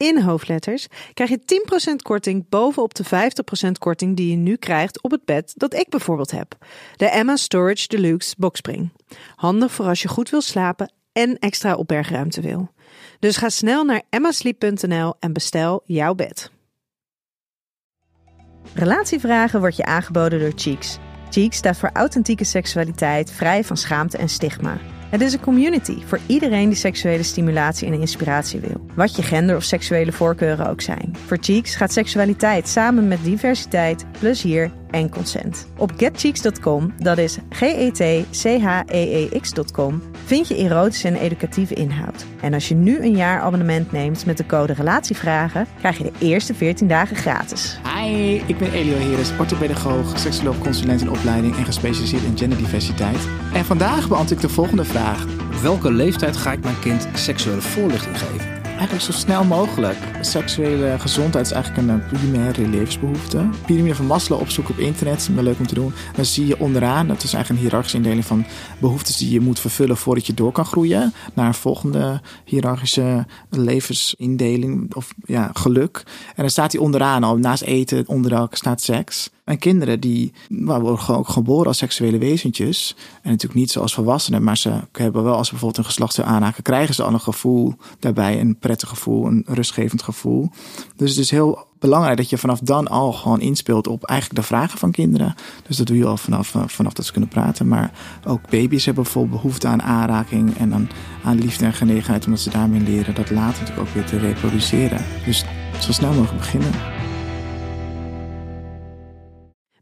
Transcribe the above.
in hoofdletters krijg je 10% korting bovenop de 50% korting die je nu krijgt op het bed dat ik bijvoorbeeld heb. De Emma Storage Deluxe Boxspring. Handig voor als je goed wil slapen en extra opbergruimte wil. Dus ga snel naar emmasleep.nl en bestel jouw bed. Relatievragen wordt je aangeboden door Cheeks. Cheeks staat voor authentieke seksualiteit, vrij van schaamte en stigma. Het is een community voor iedereen die seksuele stimulatie en inspiratie wil. Wat je gender of seksuele voorkeuren ook zijn. Voor Cheeks gaat seksualiteit samen met diversiteit, plezier en consent. Op getcheeks.com, dat is G-E-T-C-H-E-E-X.com, vind je erotische en educatieve inhoud. En als je nu een jaar abonnement neemt met de code Relatievragen, krijg je de eerste 14 dagen gratis. Hi, ik ben Elio Heres, orthopedagoog, seksoloog, consulent in opleiding en gespecialiseerd in genderdiversiteit. En vandaag beantwoord ik de volgende vraag. Welke leeftijd ga ik mijn kind seksuele voorlichting geven? Eigenlijk zo snel mogelijk. Seksuele gezondheid is eigenlijk een eh, primaire levensbehoefte. Pyramide van Maslow opzoeken op internet, wel leuk om te doen. Dan zie je onderaan, dat is eigenlijk een hiërarchische indeling van behoeftes die je moet vervullen voordat je door kan groeien. Naar een volgende hiërarchische levensindeling of ja, geluk. En dan staat hij onderaan al, naast eten, onderdak staat seks. En kinderen die worden gewoon geboren als seksuele wezentjes. En natuurlijk niet zoals volwassenen, maar ze hebben wel als ze bijvoorbeeld een geslacht aanhaken, krijgen ze al een gevoel daarbij. Een prettig gevoel, een rustgevend gevoel. Dus het is heel belangrijk dat je vanaf dan al gewoon inspeelt op eigenlijk de vragen van kinderen. Dus dat doe je al vanaf, vanaf dat ze kunnen praten. Maar ook baby's hebben bijvoorbeeld behoefte aan aanraking en aan, aan liefde en genegenheid, omdat ze daarmee leren dat later natuurlijk ook weer te reproduceren. Dus zo snel mogelijk beginnen.